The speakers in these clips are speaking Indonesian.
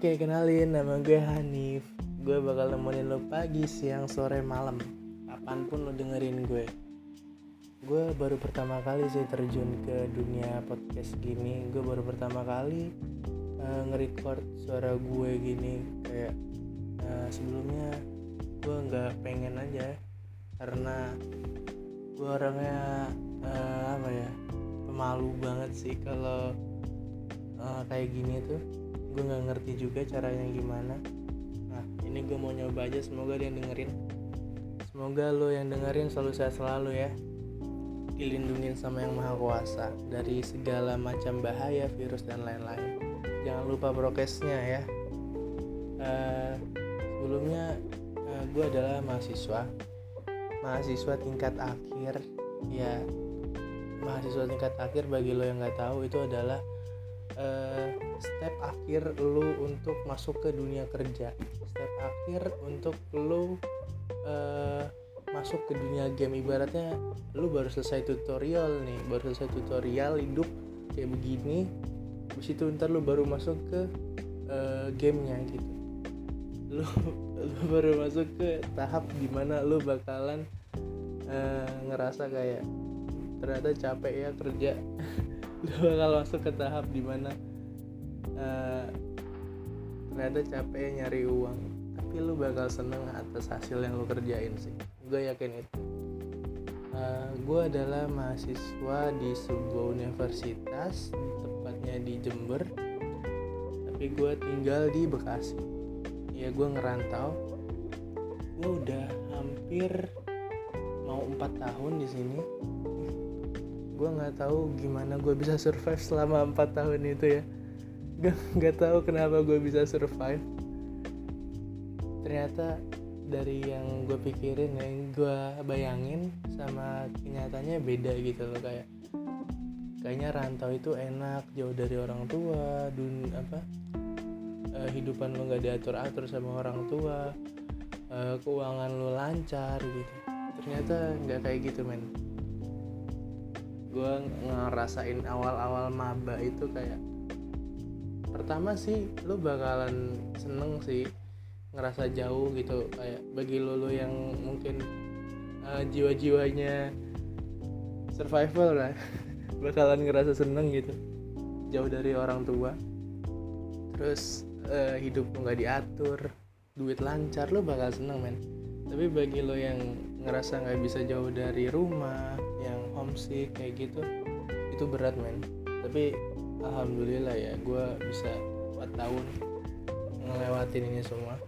Oke, kenalin nama gue Hanif. Gue bakal nemenin lo pagi, siang, sore, malam. Kapan pun lo dengerin gue. Gue baru pertama kali sih terjun ke dunia podcast gini. Gue baru pertama kali uh, nge-record suara gue gini. Kayak uh, sebelumnya gue nggak pengen aja karena gue orangnya uh, apa ya pemalu banget sih kalau uh, kayak gini tuh gue nggak ngerti juga caranya gimana. Nah ini gue mau nyoba aja semoga dia dengerin. Semoga lo yang dengerin selalu sehat selalu ya. Dilindungin sama yang maha kuasa dari segala macam bahaya virus dan lain-lain. Jangan lupa prokesnya ya. Uh, sebelumnya uh, gue adalah mahasiswa. Mahasiswa tingkat akhir. Ya mahasiswa tingkat akhir bagi lo yang nggak tahu itu adalah uh, step akhir lu untuk masuk ke dunia kerja. Step akhir untuk lu uh, masuk ke dunia game. Ibaratnya lu baru selesai tutorial nih baru selesai tutorial hidup kayak begini habis itu ntar lu baru masuk ke uh, gamenya gitu. Lu, lu baru masuk ke tahap di mana lu bakalan uh, ngerasa kayak ternyata capek ya kerja lu bakal masuk ke tahap di mana uh, ternyata capek nyari uang. Tapi lu bakal seneng atas hasil yang lu kerjain sih. Gue yakin itu. Uh, gue adalah mahasiswa di sebuah universitas tepatnya di Jember. Tapi gue tinggal di Bekasi. Ya gue ngerantau. Gue udah hampir mau empat tahun di sini gue nggak tahu gimana gue bisa survive selama empat tahun itu ya. Gak nggak tahu kenapa gue bisa survive. Ternyata dari yang gue pikirin yang gue bayangin sama kenyataannya beda gitu loh kayak kayaknya rantau itu enak jauh dari orang tua dun apa uh, hidupan lo nggak diatur atur sama orang tua uh, keuangan lo lancar gitu. Ternyata nggak kayak gitu men gue ngerasain awal-awal maba itu kayak pertama sih lu bakalan seneng sih ngerasa jauh gitu. Kayak bagi lo lo yang mungkin uh, jiwa-jiwanya survival lah bakalan ngerasa seneng gitu. Jauh dari orang tua. Terus uh, hidup lo nggak diatur duit lancar lo bakal seneng men. Tapi bagi lo yang ngerasa nggak bisa jauh dari rumah homesick kayak gitu. Itu berat men. Tapi alhamdulillah ya gue bisa 4 tahun ngelewatin ini semua.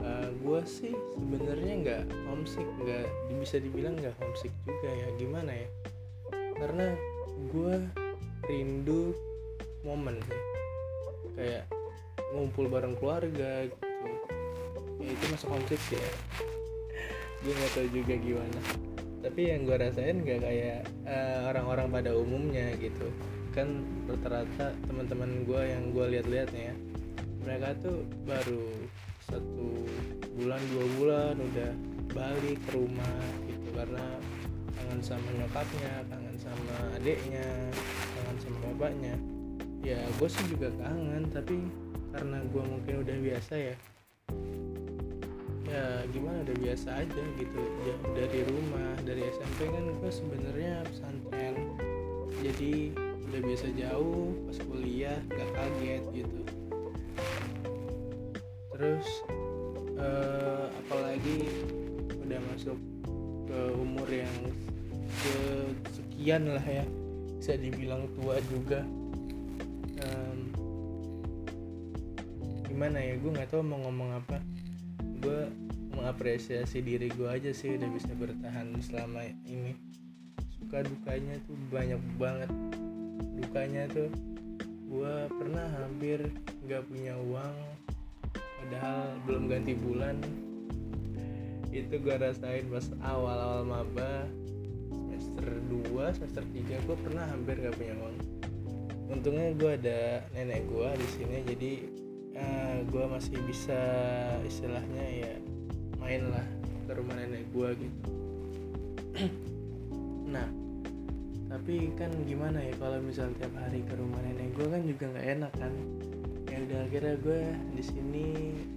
Uh, gue sih sebenarnya nggak homesick nggak bisa dibilang nggak homesick juga ya. Gimana ya? Karena gue rindu momen sih. Kayak ngumpul bareng keluarga gitu. Ya itu masuk homesick ya. Gue nggak tahu juga gimana tapi yang gue rasain gak kayak uh, orang-orang pada umumnya gitu. Kan rata-rata teman-teman gue yang gue lihat-lihat ya mereka tuh baru satu bulan dua bulan udah balik ke rumah gitu. Karena kangen sama nyokapnya kangen sama adiknya kangen sama bapaknya. Ya gue sih juga kangen tapi karena gue mungkin udah biasa ya ya gimana udah biasa aja gitu. Ya, dari rumah dari SMP kan gue sebenarnya pesantren. Jadi udah biasa jauh pas kuliah gak kaget gitu. Terus uh, apalagi udah masuk ke umur yang sekian lah ya. Bisa dibilang tua juga. Um, gimana ya gue nggak tahu mau ngomong apa. Gue mengapresiasi diri gue aja sih udah bisa bertahan selama ini. Suka dukanya tuh banyak banget. Dukanya tuh gue pernah hampir nggak punya uang padahal belum ganti bulan. Itu gue rasain pas awal-awal maba semester 2 semester 3 gue pernah hampir gak punya uang. Untungnya gue ada nenek gue di sini jadi uh, eh, gue masih bisa istilahnya ya main lah ke rumah nenek gue gitu. Nah tapi kan gimana ya kalau misal tiap hari ke rumah nenek gue kan juga nggak enak kan. Ya udah akhirnya gue di sini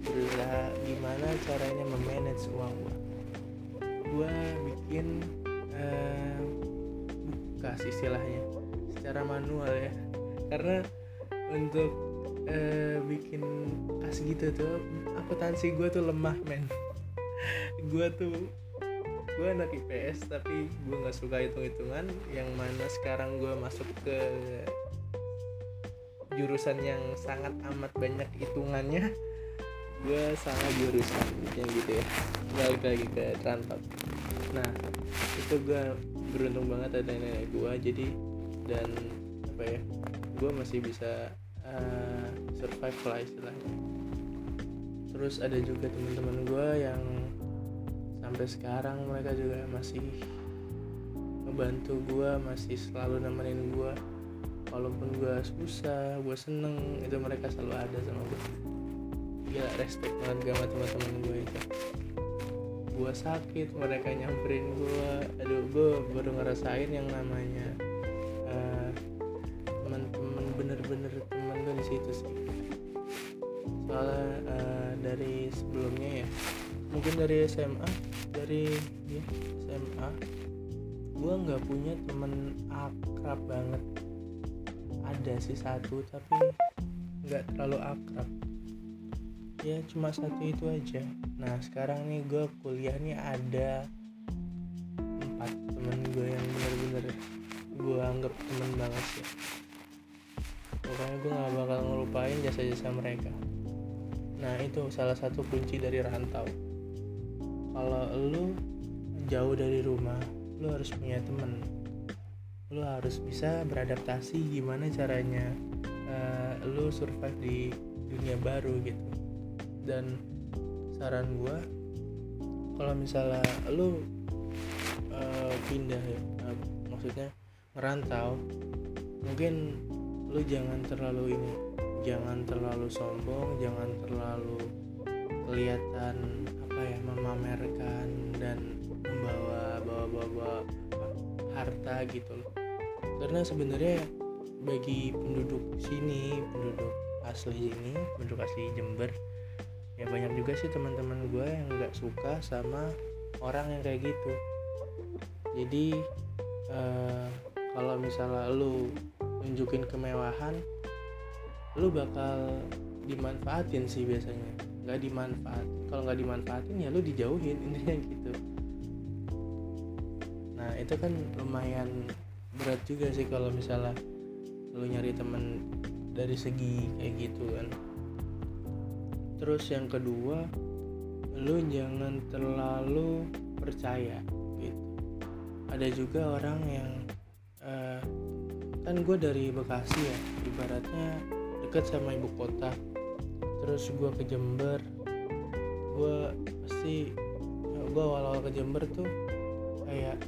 berusaha gimana caranya memanage uang gue gue bikin uh, bukas istilahnya secara manual ya. Karena untuk uh, bikin kas gitu tuh akuntansi gue tuh lemah men gue tuh gue anak IPS tapi gue nggak suka hitung-hitungan. Yang mana sekarang gue masuk ke jurusan yang sangat amat banyak hitungannya. Gue salah jurusan yang gitu ya. Balik lagi ke transport nah itu gue beruntung banget ada nenek gue jadi dan apa ya gue masih bisa uh, survive lah istilahnya. Terus ada juga teman-teman gue yang sampai sekarang mereka juga masih ngebantu gue masih selalu nemenin gue walaupun gue susah gue seneng itu mereka selalu ada sama gue gila respect banget sama teman-teman gue itu. Gue sakit mereka nyamperin gue aduh gue baru ngerasain yang namanya uh, teman-teman bener-bener teman gue di situ sih. Soalnya uh, dari sebelumnya ya mungkin dari SMA dari ya, SMA gue nggak punya temen akrab banget. Ada sih satu tapi nggak terlalu akrab. Ya cuma satu itu aja. Nah sekarang nih gue kuliah nih ada empat temen gue yang bener-bener gue anggap temen banget sih. Pokoknya gue gak bakal ngelupain jasa-jasa mereka. Nah itu salah satu kunci dari rantau kalau lu jauh dari rumah lu harus punya temen. Lu harus bisa beradaptasi gimana caranya uh, lu survive di dunia baru gitu. Dan saran gua kalau misalnya lu uh, pindah ya uh, maksudnya merantau mungkin lu jangan terlalu ini jangan terlalu sombong jangan terlalu kelihatan ya memamerkan dan membawa bawa bawa harta gitu loh. Karena sebenarnya bagi penduduk sini penduduk asli ini penduduk asli Jember ya banyak juga sih teman-teman gue yang nggak suka sama orang yang kayak gitu. Jadi uh, kalau misalnya lu nunjukin kemewahan lu bakal dimanfaatin sih biasanya nggak dimanfaat kalau nggak dimanfaatin ya lu dijauhin intinya gitu. Nah itu kan lumayan berat juga sih kalau misalnya lu nyari temen dari segi kayak gitu kan. Terus yang kedua lu jangan terlalu percaya gitu. Ada juga orang yang uh, kan gue dari Bekasi ya ibaratnya deket sama ibu kota terus gue ke Jember. Gue pasti gue awal-awal ke Jember tuh kayak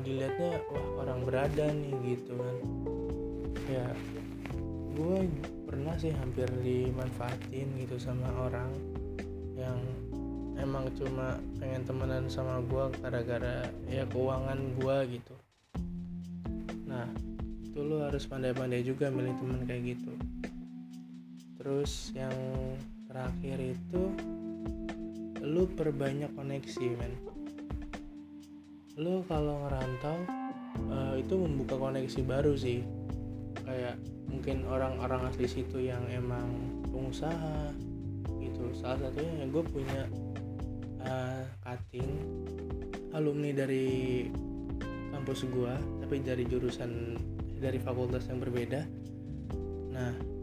dilihatnya wah orang berada nih gitu kan. Ya gue pernah sih hampir dimanfaatin gitu sama orang yang emang cuma pengen temenan sama gue gara-gara ya keuangan gue gitu. Nah itu lo harus pandai-pandai juga milih temen kayak gitu terus yang terakhir itu lu perbanyak koneksi men. Lo kalau ngerantau uh, itu membuka koneksi baru sih. Kayak mungkin orang-orang asli situ yang emang pengusaha gitu. Salah satunya yang gue punya uh, cutting alumni dari kampus gue tapi dari jurusan dari fakultas yang berbeda. Nah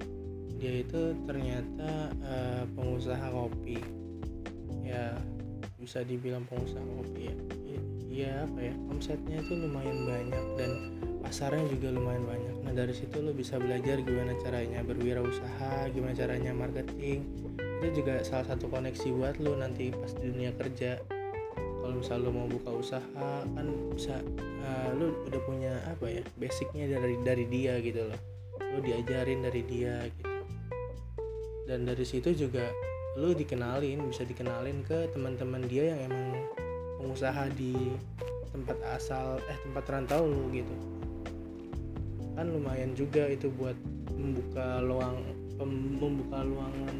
dia itu ternyata uh, pengusaha kopi. Ya bisa dibilang pengusaha kopi ya. Ya apa ya omsetnya itu lumayan banyak dan pasarnya juga lumayan banyak. Nah dari situ lo bisa belajar gimana caranya berwirausaha gimana caranya marketing. Itu juga salah satu koneksi buat lo nanti pas di dunia kerja. Kalau misal lo mau buka usaha kan bisa uh, lo udah punya apa ya basicnya dari dari dia gitu loh. Lo diajarin dari dia gitu dan dari situ juga lo dikenalin bisa dikenalin ke teman-teman dia yang emang pengusaha di tempat asal eh tempat rantau lu gitu. Kan lumayan juga itu buat membuka luang membuka luangan.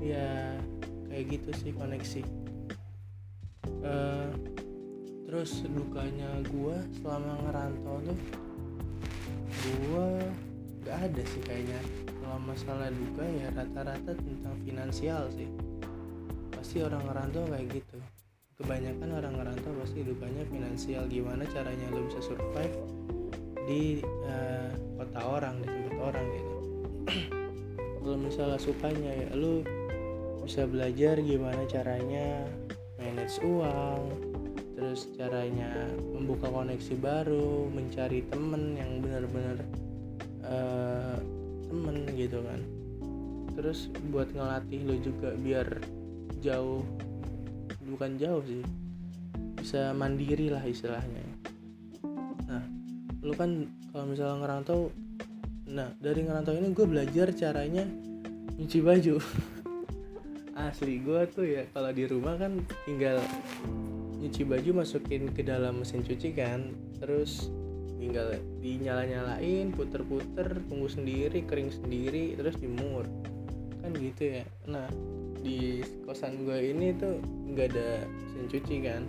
Ya kayak gitu sih koneksi. Uh, terus dukanya gue selama ngerantau tuh gue gak ada sih kayaknya kalau masalah duka ya rata-rata tentang finansial sih. Pasti orang ngerantau kayak gitu. Kebanyakan orang ngerantau pasti dukanya finansial. Gimana caranya lo bisa survive di uh, kota orang di tempat orang gitu. Kalau misalnya sukanya ya lo bisa belajar gimana caranya manage uang terus caranya membuka koneksi baru mencari temen yang benar-benar uh, temen gitu kan. Terus buat ngelatih lo juga biar jauh bukan jauh sih bisa mandiri lah istilahnya. Nah lu kan kalau misalnya ngerantau nah dari ngerantau ini gue belajar caranya nyuci baju. Asli gue tuh ya kalau di rumah kan tinggal nyuci baju masukin ke dalam mesin cuci kan terus tinggal dinyala-nyalain puter-puter tunggu sendiri kering sendiri terus dimur. Kan gitu ya. Nah di kosan gue ini tuh nggak ada mesin cuci kan.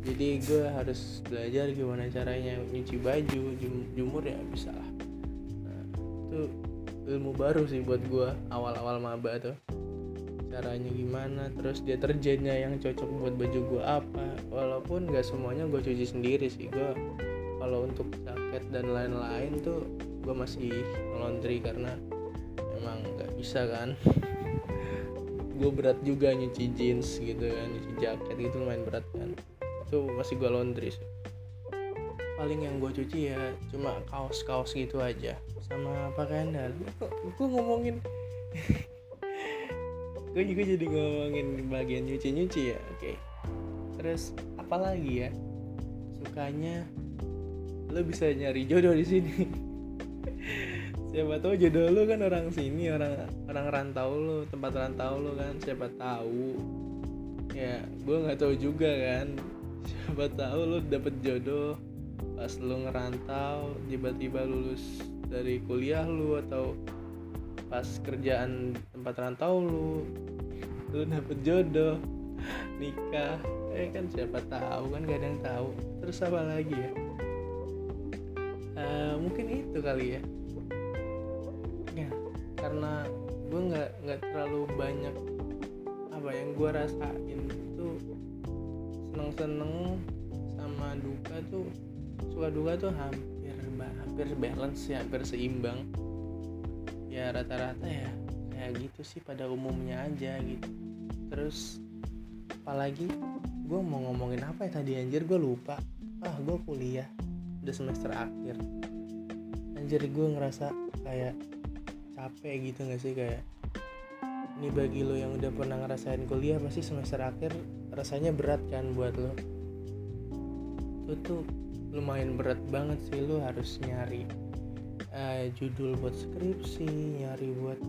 Jadi gue harus belajar gimana caranya nyuci baju jumur ya bisa lah. Nah, itu ilmu baru sih buat gue awal-awal maba tuh. Caranya gimana terus deterjennya yang cocok buat baju gue apa. Walaupun nggak semuanya gue cuci sendiri sih gue kalau untuk jaket dan lain-lain tuh gue masih laundry karena emang nggak bisa kan. Gue berat juga nyuci jeans gitu kan nyuci jaket gitu lumayan berat kan. Itu masih gue laundry sih. Paling yang gue cuci ya cuma kaos-kaos gitu aja. Sama pakaian dalam. Kok gue ngomongin? Gue juga jadi ngomongin bagian nyuci-nyuci ya oke. Okay. terus apalagi ya? Sukanya lo bisa nyari jodoh di sini. Siapa tahu jodoh lu kan orang sini orang orang rantau lu tempat rantau lu kan siapa tahu. Ya gue nggak tahu juga kan. Siapa tahu lu dapet jodoh pas lu ngerantau tiba-tiba lulus dari kuliah lu atau pas kerjaan tempat rantau lu lu dapet jodoh nikah. Eh kan siapa tahu kan gak ada yang tahu. Terus apa lagi ya mungkin itu kali ya. Karena gue nggak nggak terlalu banyak apa yang gue rasain itu seneng seneng sama duka tuh suka duka tuh hampir hampir balance ya hampir seimbang. Ya rata-rata ya kayak gitu sih pada umumnya aja gitu. Terus apalagi gue mau ngomongin apa ya tadi anjir? Gue lupa. Ah gue kuliah udah semester akhir anjir gue ngerasa kayak capek gitu gak sih? Kayak ini bagi lo yang udah pernah ngerasain kuliah pasti semester akhir rasanya berat kan buat lo? Itu tuh lumayan berat banget sih lo harus nyari uh, judul buat skripsi nyari buat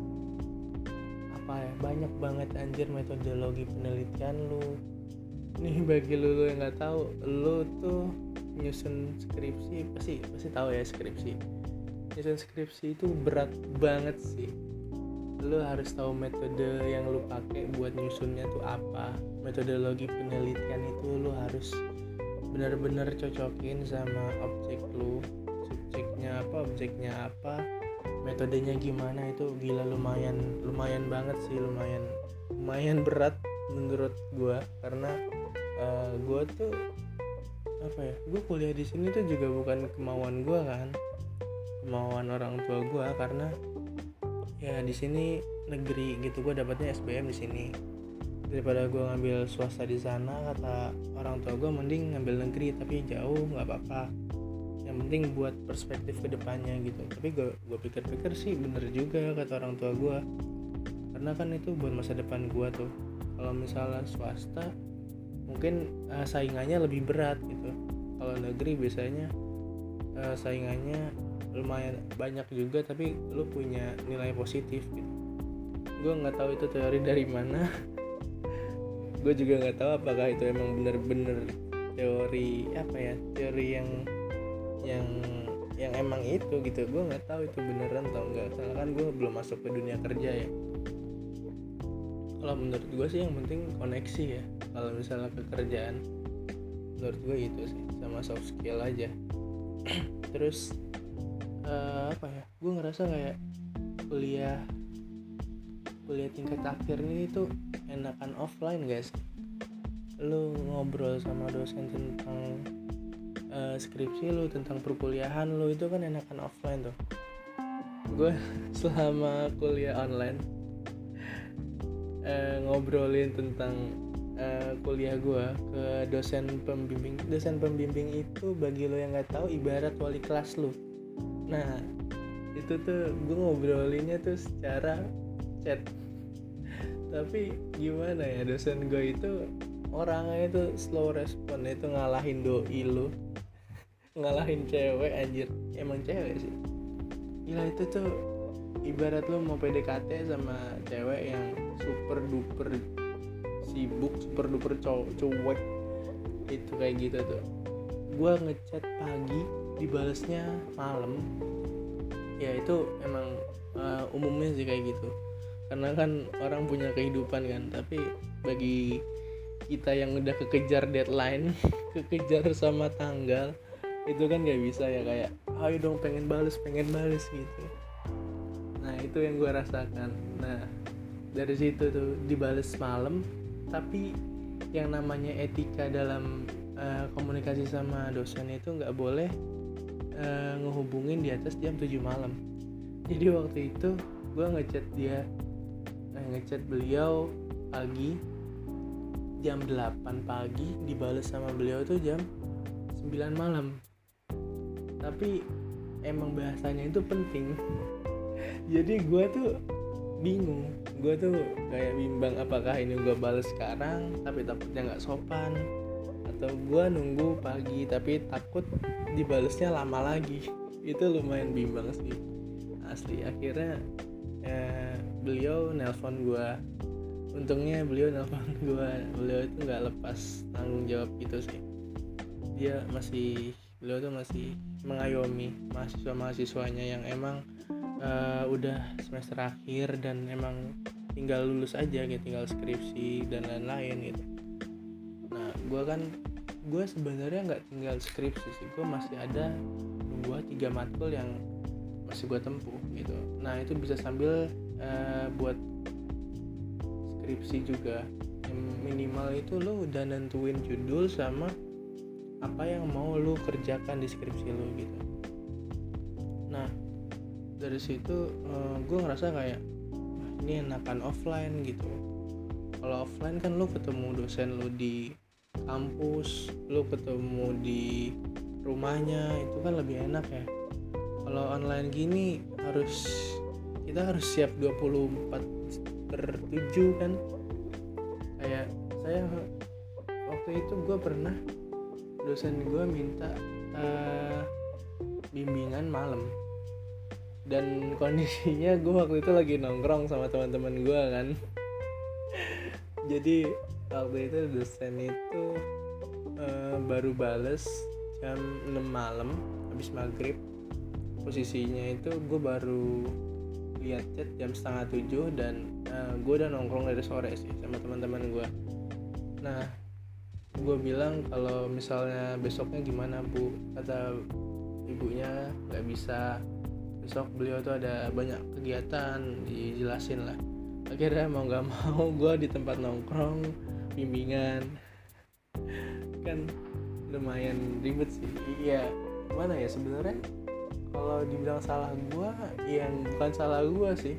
apa ya? Banyak banget anjir metodologi penelitian lo. Nih bagi lo, lo yang nggak tahu lo tuh nyusun skripsi pasti pasti tahu ya skripsi nyusun skripsi itu berat banget sih. Lo harus tahu metode yang lo pakai buat nyusunnya tuh apa. Metodologi penelitian itu lo harus benar-benar cocokin sama objek lo. Subjeknya apa objeknya apa metodenya gimana itu gila lumayan lumayan banget sih lumayan lumayan berat menurut gue karena uh, eh, gue tuh apa ya gue kuliah di sini tuh juga bukan kemauan gue kan kemauan orang tua gue karena ya di sini negeri gitu gue dapatnya SBM di sini. Daripada gue ngambil swasta di sana kata orang tua gue mending ngambil negeri tapi jauh nggak apa-apa. Yang penting buat perspektif ke depannya gitu. Tapi gue gue pikir-pikir sih bener juga kata orang tua gue karena kan itu buat masa depan gue tuh. Kalau misalnya swasta mungkin uh, saingannya lebih berat gitu. Kalau negeri biasanya uh, saingannya lumayan banyak juga tapi lu punya nilai positif. Gitu gue nggak tahu itu teori dari mana. Gue juga nggak tahu apakah itu emang bener-bener teori apa ya teori yang yang yang emang itu gitu. Gue nggak tahu itu beneran atau enggak soalnya kan gue belum masuk ke dunia kerja ya. Kalau menurut gue sih yang penting koneksi ya kalau misalnya pekerjaan menurut gue itu sih sama soft skill aja. Terus uh, apa ya? Gue ngerasa kayak kuliah kuliah tingkat akhir ini tuh enakan offline guys. Lu ngobrol sama dosen tentang uh, skripsi lu tentang perkuliahan lu itu kan enakan offline tuh. Gue selama kuliah online uh, ngobrolin tentang uh, kuliah gue ke dosen pembimbing dosen pembimbing itu bagi lo yang nggak tahu ibarat wali kelas lu nah itu tuh gue ngobrolinnya tuh secara chat. Tapi gimana ya dosen gue itu orangnya itu slow respon itu ngalahin doi lu. Ngalahin cewek anjir. Emang cewek sih. Gila itu tuh ibarat lu mau PDKT sama cewek yang super duper sibuk super duper cowok cuek. Itu kayak gitu tuh. Gue ngechat pagi dibalesnya malam ya itu emang uh, umumnya sih kayak gitu. Karena kan orang punya kehidupan kan tapi bagi kita yang udah kekejar deadline kekejar sama tanggal itu kan nggak bisa ya kayak ayo dong pengen bales pengen bales gitu. Nah itu yang gue rasakan. Nah dari situ tuh dibales malam tapi yang namanya etika dalam uh, komunikasi sama dosen itu nggak boleh uh, ngehubungin di atas jam 7 malam. Jadi waktu itu gue ngechat dia uh, ngechat beliau pagi jam 8 pagi dibales sama beliau tuh jam 9 malam. Tapi emang bahasanya itu penting. Jadi gue tuh bingung. Gue tuh kayak bimbang apakah ini gue balas sekarang tapi takutnya nggak sopan atau gue nunggu pagi tapi takut dibalesnya lama lagi. Itu lumayan bimbang sih asli. Akhirnya eh, beliau nelpon gue untungnya beliau nelpon gue beliau itu nggak lepas tanggung jawab gitu sih. Dia masih beliau tuh masih mengayomi mahasiswa mahasiswanya yang emang uh, udah semester akhir dan emang tinggal lulus aja gitu tinggal skripsi dan lain-lain gitu nah gue kan gue sebenarnya nggak tinggal skripsi sih. Gue masih ada dua tiga matkul yang masih gue tempuh gitu. Nah itu bisa sambil uh, buat skripsi juga. Yang minimal itu lo udah nentuin judul sama apa yang mau lo kerjakan di skripsi lo gitu. Nah dari situ uh, eh, gue ngerasa kayak ini enakan offline gitu. Kalau offline kan lo ketemu dosen lo di kampus lo ketemu di rumahnya itu kan lebih enak ya. Kalau online gini harus kita harus siap 24 per 7 kan. Kayak saya waktu itu gue pernah dosen gue minta uh, bimbingan malam. Dan kondisinya gue waktu itu lagi nongkrong sama teman-teman gue kan. Jadi waktu itu dosen itu uh, baru bales jam 6 malam habis maghrib. Posisinya itu gue baru lihat chat jam setengah tujuh dan uh, gue udah nongkrong dari sore sih sama teman-teman gue nah gue bilang kalau misalnya besoknya gimana bu? Kata ibunya nggak bisa. Besok beliau tuh ada banyak kegiatan dijelasin lah. Akhirnya mau nggak mau gue di tempat nongkrong bimbingan. Kan lumayan ribet sih. Iya. Mana ya sebenarnya? Kalau dibilang salah gue yang bukan salah gue sih.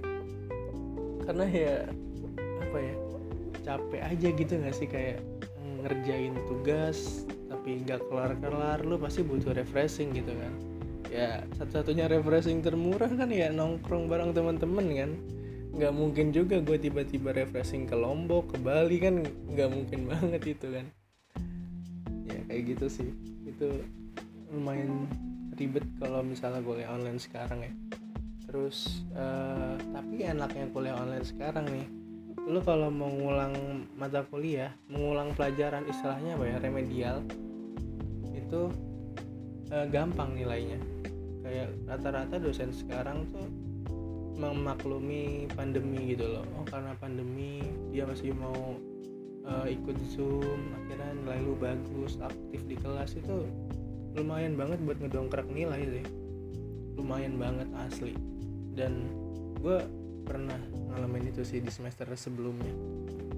Karena ya apa ya capek aja gitu gak sih? Kayak ngerjain tugas tapi nggak kelar-kelar lu pasti butuh refreshing gitu kan. Ya satu-satunya refreshing termurah kan ya nongkrong bareng teman-teman kan nggak mungkin juga gue tiba-tiba refreshing ke Lombok ke Bali kan nggak mungkin banget itu kan? Ya kayak gitu sih. Itu lumayan ribet kalau misalnya kuliah online sekarang ya. Terus uh, tapi enaknya kuliah online sekarang nih lu kalau mau ngulang mata kuliah mengulang pelajaran istilahnya apa ya remedial itu uh, gampang nilainya. Kayak rata-rata dosen sekarang tuh memaklumi pandemi gitu loh. Oh karena pandemi dia masih mau uh, ikut zoom akhirnya nilai lu bagus aktif di kelas itu lumayan banget buat ngedongkrak nilai sih. Lumayan banget asli. Dan gue pernah ngalamin itu sih di semester sebelumnya.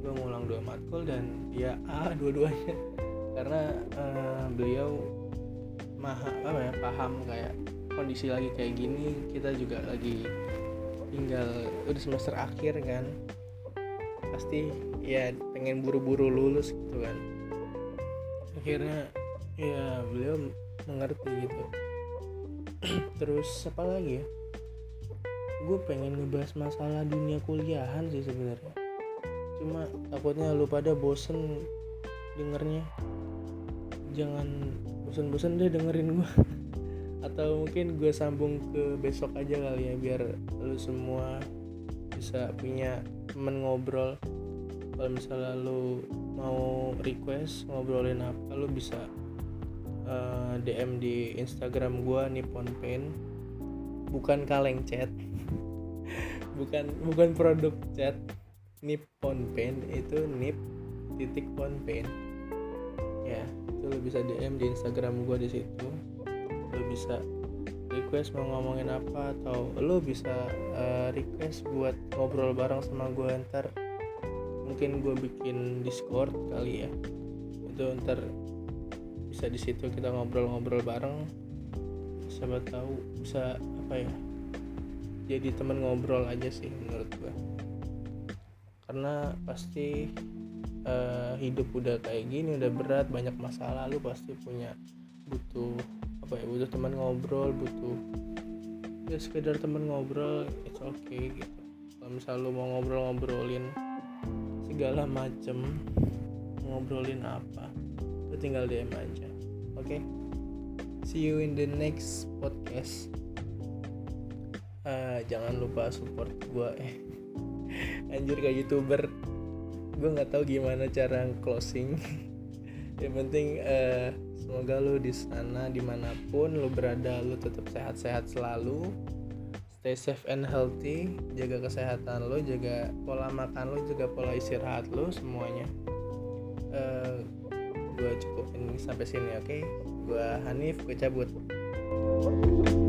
Gue ngulang dua matkul dan ya A dua-duanya. Karena uh, beliau maha apa ya paham kayak kondisi lagi kayak gini kita juga lagi tinggal udah semester akhir kan pasti ya pengen buru-buru lulus gitu kan. Akhirnya ya beliau mengerti gitu. Terus apa lagi ya? Gue pengen ngebahas masalah dunia kuliahan sih sebenarnya. Cuma takutnya lu pada bosen dengernya. Jangan bosen-bosen deh dengerin gue atau mungkin gue sambung ke besok aja kali ya biar lu semua bisa punya temen ngobrol. Kalau misalnya lu mau request ngobrolin apa lu bisa uh, eh, DM di Instagram gue Nippon Paint bukan kaleng chat. Bukan bukan produk chat. Nippon Paint itu nip titik pon paint ya itu lo bisa DM di Instagram gue di situ lo bisa request mau ngomongin apa atau lo bisa uh, request buat ngobrol bareng sama gue ntar mungkin gue bikin discord kali ya. Itu ntar bisa di situ kita ngobrol-ngobrol bareng. Siapa tahu bisa apa ya jadi temen ngobrol aja sih menurut gue karena pasti uh, hidup udah kayak gini udah berat banyak masalah lu pasti punya butuh apa ya butuh teman ngobrol butuh ya sekedar teman ngobrol it's okay gitu. Kalau misal lu mau ngobrol-ngobrolin segala macem ngobrolin apa lu tinggal DM aja oke okay? see you in the next podcast. Uh, jangan lupa support gue eh. Anjir kayak youtuber. Gue nggak tahu gimana cara closing. Yang penting uh, semoga lo di sana di mana pun lo berada lo tetap sehat-sehat selalu. Stay safe and healthy. Jaga kesehatan lo jaga pola makan lo jaga pola istirahat lo semuanya. Uh, eh, gue cukupin sampai sini oke? Okay? gue Hanif gue cabut. thank